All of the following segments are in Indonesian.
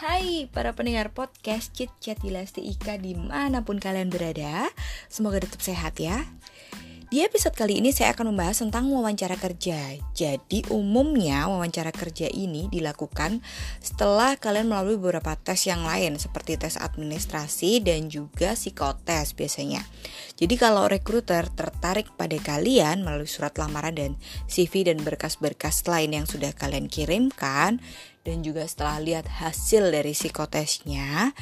Hai para pendengar podcast Cit Chat Dilasti Ika di mana pun kalian berada Semoga tetap sehat ya. Di episode kali ini saya akan membahas tentang wawancara kerja. Jadi umumnya wawancara kerja ini dilakukan setelah kalian melalui beberapa tes yang lain Seperti tes administrasi dan juga psikotes biasanya. Jadi kalau rekruter tertarik pada kalian melalui surat lamaran dan CV dan berkas-berkas lain yang sudah kalian kirimkan dan juga setelah lihat hasil dari psikotesnya,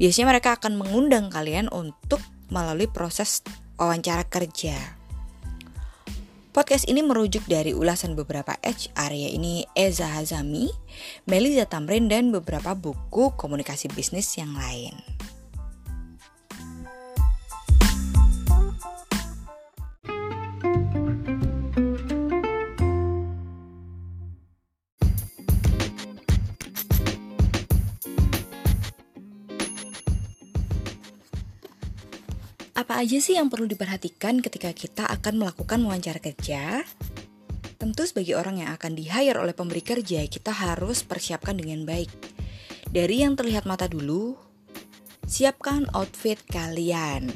biasanya mereka akan mengundang kalian untuk melalui proses wawancara kerja. Podcast ini merujuk dari ulasan beberapa HR ya ini Eza Hazami, Meliza Tamrin dan beberapa buku komunikasi bisnis yang lain. Apa aja sih yang perlu diperhatikan ketika kita akan melakukan wawancara kerja? Tentu sebagai orang yang akan di-hire oleh pemberi kerja, kita harus persiapkan dengan baik. Dari yang terlihat mata dulu, siapkan outfit kalian.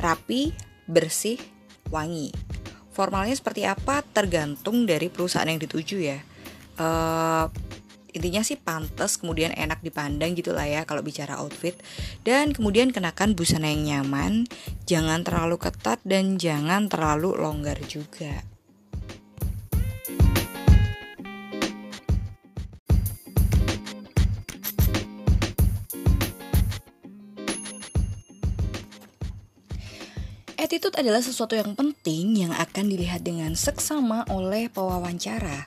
Rapi, bersih, wangi. Formalnya seperti apa tergantung dari perusahaan yang dituju ya. Uh, intinya sih pantas kemudian enak dipandang gitu lah ya kalau bicara outfit dan kemudian kenakan busana yang nyaman jangan terlalu ketat dan jangan terlalu longgar juga Attitude adalah sesuatu yang penting yang akan dilihat dengan seksama oleh pewawancara.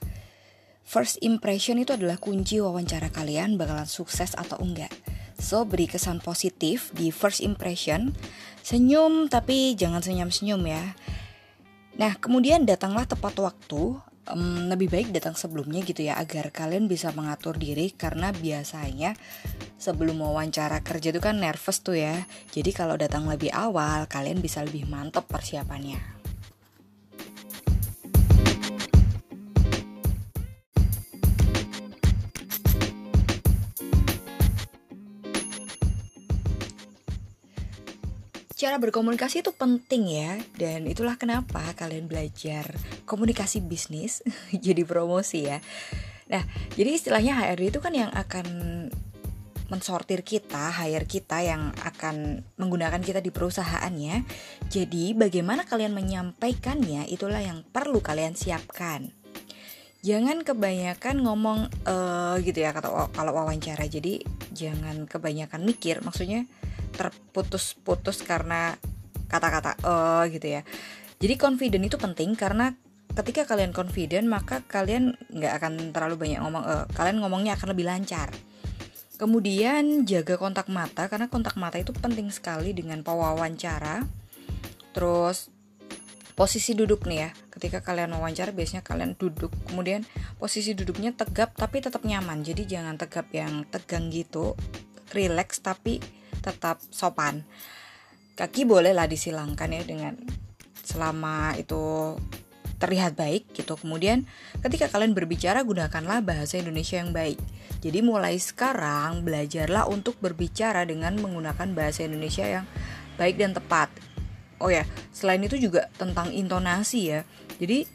First impression itu adalah kunci wawancara kalian bakalan sukses atau enggak. So, beri kesan positif di first impression. Senyum tapi jangan senyum-senyum ya. Nah, kemudian datanglah tepat waktu. Um, lebih baik datang sebelumnya gitu ya agar kalian bisa mengatur diri karena biasanya sebelum wawancara kerja itu kan nervous tuh ya. Jadi kalau datang lebih awal kalian bisa lebih mantep persiapannya. Cara berkomunikasi itu penting ya Dan itulah kenapa kalian belajar komunikasi bisnis Jadi promosi ya Nah jadi istilahnya HRD itu kan yang akan mensortir kita, hire kita yang akan menggunakan kita di perusahaannya. Jadi, bagaimana kalian menyampaikannya itulah yang perlu kalian siapkan. Jangan kebanyakan ngomong uh, gitu ya kata kalau wawancara. Jadi, jangan kebanyakan mikir. Maksudnya, terputus-putus karena kata-kata oh gitu ya. Jadi confident itu penting karena ketika kalian confident maka kalian nggak akan terlalu banyak ngomong uh, kalian ngomongnya akan lebih lancar. Kemudian jaga kontak mata karena kontak mata itu penting sekali dengan pewawancara. Terus posisi duduk nih ya. Ketika kalian wawancara biasanya kalian duduk. Kemudian posisi duduknya tegap tapi tetap nyaman. Jadi jangan tegap yang tegang gitu. Relax tapi tetap sopan. Kaki bolehlah disilangkan ya dengan selama itu terlihat baik gitu. Kemudian ketika kalian berbicara gunakanlah bahasa Indonesia yang baik. Jadi mulai sekarang belajarlah untuk berbicara dengan menggunakan bahasa Indonesia yang baik dan tepat. Oh ya selain itu juga tentang intonasi ya. Jadi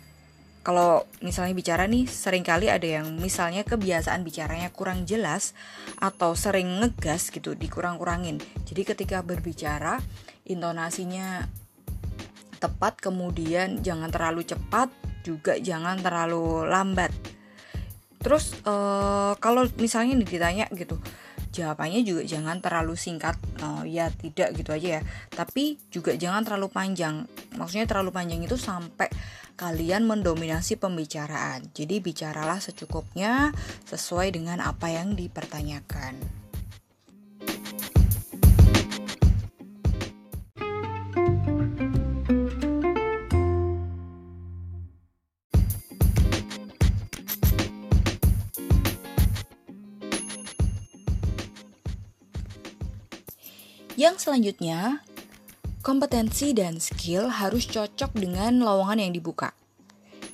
kalau misalnya bicara nih sering kali ada yang misalnya kebiasaan bicaranya kurang jelas atau sering ngegas gitu dikurang-kurangin. Jadi ketika berbicara intonasinya tepat kemudian jangan terlalu cepat juga jangan terlalu lambat. Terus uh, kalau misalnya ditanya gitu jawabannya juga jangan terlalu singkat uh, ya tidak gitu aja ya tapi juga jangan terlalu panjang maksudnya terlalu panjang itu sampai kalian mendominasi pembicaraan. Jadi bicaralah secukupnya sesuai dengan apa yang dipertanyakan. Yang selanjutnya, Kompetensi dan skill harus cocok dengan lowongan yang dibuka.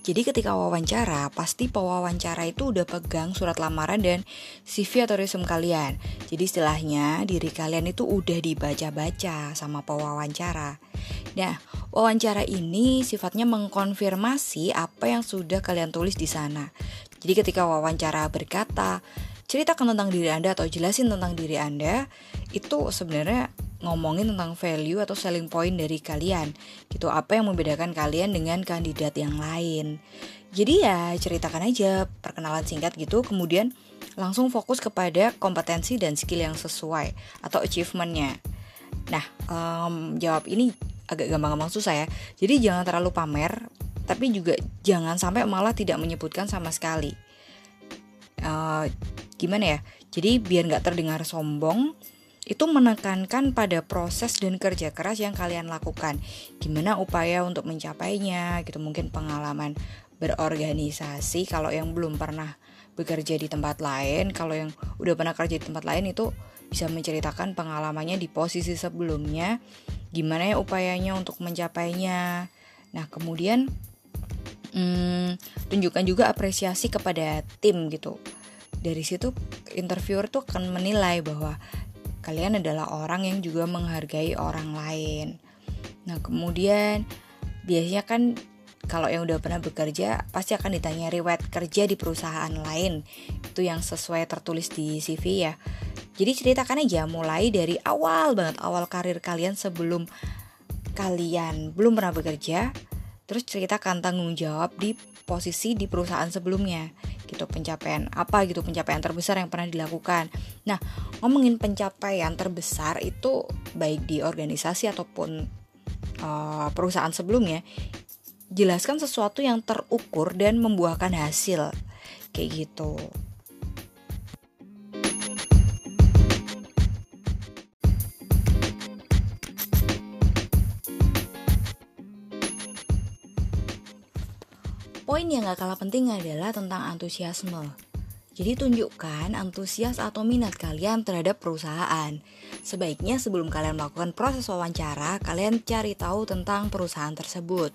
Jadi ketika wawancara, pasti pewawancara itu udah pegang surat lamaran dan CV atau resume kalian. Jadi istilahnya diri kalian itu udah dibaca-baca sama pewawancara. Nah, wawancara ini sifatnya mengkonfirmasi apa yang sudah kalian tulis di sana. Jadi ketika wawancara berkata, ceritakan tentang diri Anda atau jelasin tentang diri Anda, itu sebenarnya ngomongin tentang value atau selling point dari kalian. Gitu apa yang membedakan kalian dengan kandidat yang lain. Jadi ya ceritakan aja perkenalan singkat gitu kemudian langsung fokus kepada kompetensi dan skill yang sesuai atau achievementnya. Nah um, jawab ini agak gampang-gampang susah ya. Jadi jangan terlalu pamer tapi juga jangan sampai malah tidak menyebutkan sama sekali uh, gimana ya jadi biar nggak terdengar sombong itu menekankan pada proses dan kerja keras yang kalian lakukan. Gimana upaya untuk mencapainya, gitu mungkin pengalaman berorganisasi kalau yang belum pernah bekerja di tempat lain, kalau yang udah pernah kerja di tempat lain itu bisa menceritakan pengalamannya di posisi sebelumnya, gimana ya upayanya untuk mencapainya. Nah, kemudian hmm, tunjukkan juga apresiasi kepada tim gitu. Dari situ interviewer tuh akan menilai bahwa kalian adalah orang yang juga menghargai orang lain. Nah, kemudian biasanya kan kalau yang udah pernah bekerja pasti akan ditanya riwayat kerja di perusahaan lain. Itu yang sesuai tertulis di CV ya. Jadi ceritakan aja mulai dari awal banget awal karir kalian sebelum kalian belum pernah bekerja, terus ceritakan tanggung jawab di posisi di perusahaan sebelumnya gitu pencapaian apa gitu pencapaian terbesar yang pernah dilakukan. Nah ngomongin pencapaian terbesar itu baik di organisasi ataupun uh, perusahaan sebelumnya jelaskan sesuatu yang terukur dan membuahkan hasil kayak gitu. Poin yang gak kalah penting adalah tentang antusiasme. Jadi tunjukkan antusias atau minat kalian terhadap perusahaan. Sebaiknya sebelum kalian melakukan proses wawancara, kalian cari tahu tentang perusahaan tersebut.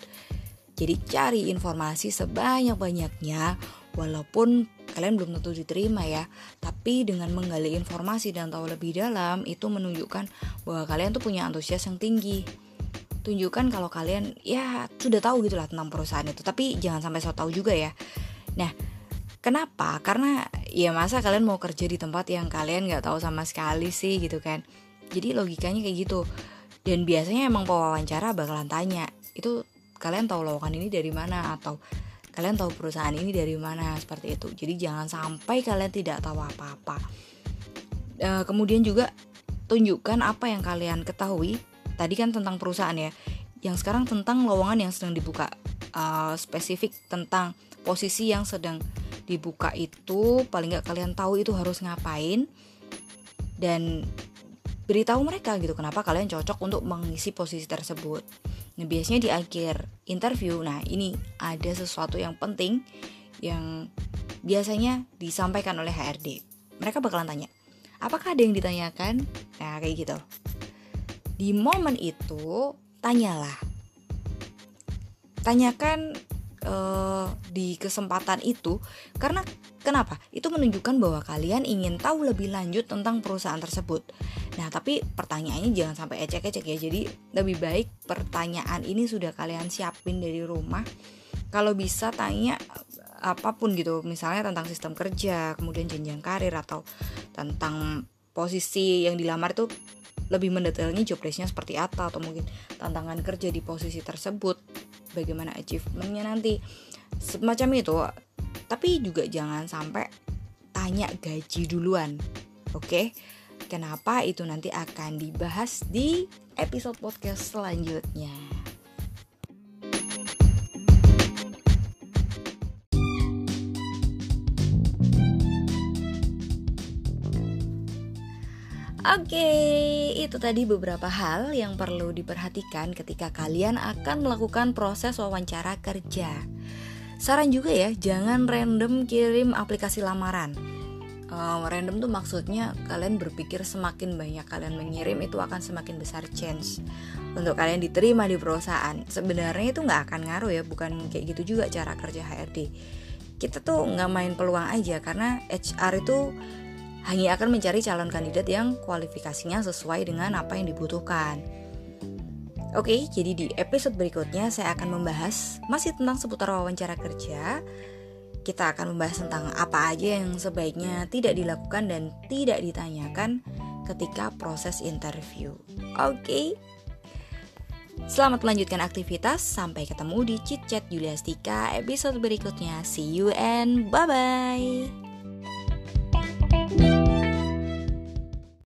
Jadi cari informasi sebanyak-banyaknya walaupun kalian belum tentu diterima ya. Tapi dengan menggali informasi dan tahu lebih dalam itu menunjukkan bahwa kalian tuh punya antusias yang tinggi tunjukkan kalau kalian ya sudah tahu gitulah tentang perusahaan itu. Tapi jangan sampai so tahu juga ya. Nah kenapa? Karena ya masa kalian mau kerja di tempat yang kalian nggak tahu sama sekali sih gitu kan. Jadi logikanya kayak gitu. Dan biasanya emang pewawancara bakalan tanya itu kalian tahu lowongan ini dari mana? Atau kalian tahu perusahaan ini dari mana? Seperti itu. Jadi jangan sampai kalian tidak tahu apa-apa. E, kemudian juga tunjukkan apa yang kalian ketahui tadi kan tentang perusahaan ya yang sekarang tentang lowongan yang sedang dibuka uh, spesifik tentang posisi yang sedang dibuka itu paling nggak kalian tahu itu harus ngapain dan beritahu mereka gitu kenapa kalian cocok untuk mengisi posisi tersebut. Nah biasanya di akhir interview, nah ini ada sesuatu yang penting yang biasanya disampaikan oleh HRD. Mereka bakalan tanya, apakah ada yang ditanyakan? Nah kayak gitu di momen itu tanyalah. Tanyakan uh, di kesempatan itu karena kenapa? Itu menunjukkan bahwa kalian ingin tahu lebih lanjut tentang perusahaan tersebut. Nah tapi pertanyaannya jangan sampai ecek-ecek ya. Jadi lebih baik pertanyaan ini sudah kalian siapin dari rumah. Kalau bisa tanya apa pun gitu. Misalnya tentang sistem kerja kemudian jenjang karir atau tentang posisi yang dilamar itu lebih mendetailnya job desknya seperti apa atau mungkin tantangan kerja di posisi tersebut bagaimana achievementnya nanti semacam itu tapi juga jangan sampai tanya gaji duluan oke okay? kenapa itu nanti akan dibahas di episode podcast selanjutnya Oke, itu tadi beberapa hal yang perlu diperhatikan ketika kalian akan melakukan proses wawancara kerja. Saran juga ya, jangan random kirim aplikasi lamaran. um, random tuh maksudnya kalian berpikir semakin banyak kalian mengirim itu akan semakin besar chance untuk kalian diterima di perusahaan sebenarnya itu nggak akan ngaruh ya bukan kayak gitu juga cara kerja HRD kita tuh nggak main peluang aja karena HR itu hanya akan mencari calon kandidat yang kualifikasinya sesuai dengan apa yang dibutuhkan. Oke, jadi di episode berikutnya saya akan membahas masih tentang seputar wawancara kerja. Kita akan membahas tentang apa aja yang sebaiknya tidak dilakukan dan tidak ditanyakan ketika proses interview. Oke. Selamat melanjutkan aktivitas. Sampai ketemu di Chit Chat Juliastika episode berikutnya. See you and bye bye.